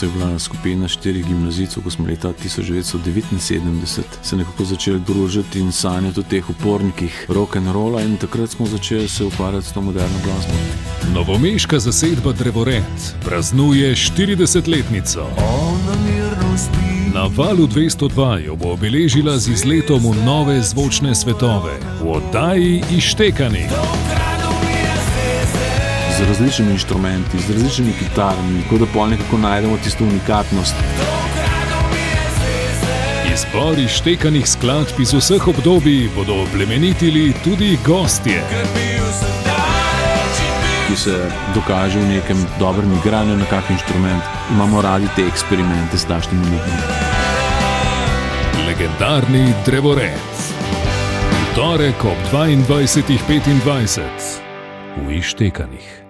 To je bila skupina štirih gimnazijcev, ko smo leta 1979 se nekako začeli družiti in sanjati o teh upornikih rock and rolla, in takrat smo začeli se ukvarjati s to moderno glasbo. Novomeška zasedba Drevored praznuje 40-letnico. Na valu 202 jo bo obeležila z izletom v nove zvočne svetove, v oddaji Ištekani. Z različnimi inštrumenti, z različnimi kitarami, tako da pol nekako najdemo tisto unikatnost. Izbor ištekanih skladb iz vseh obdobij bodo plemenitili tudi gostje. Ki se dokaže v nekem dobrem igranju na kak inštrument. Imamo radi te eksperimente s takšnimi ljudmi. Legendarni Drevored. V torek ob 22.25 v Ištekanih.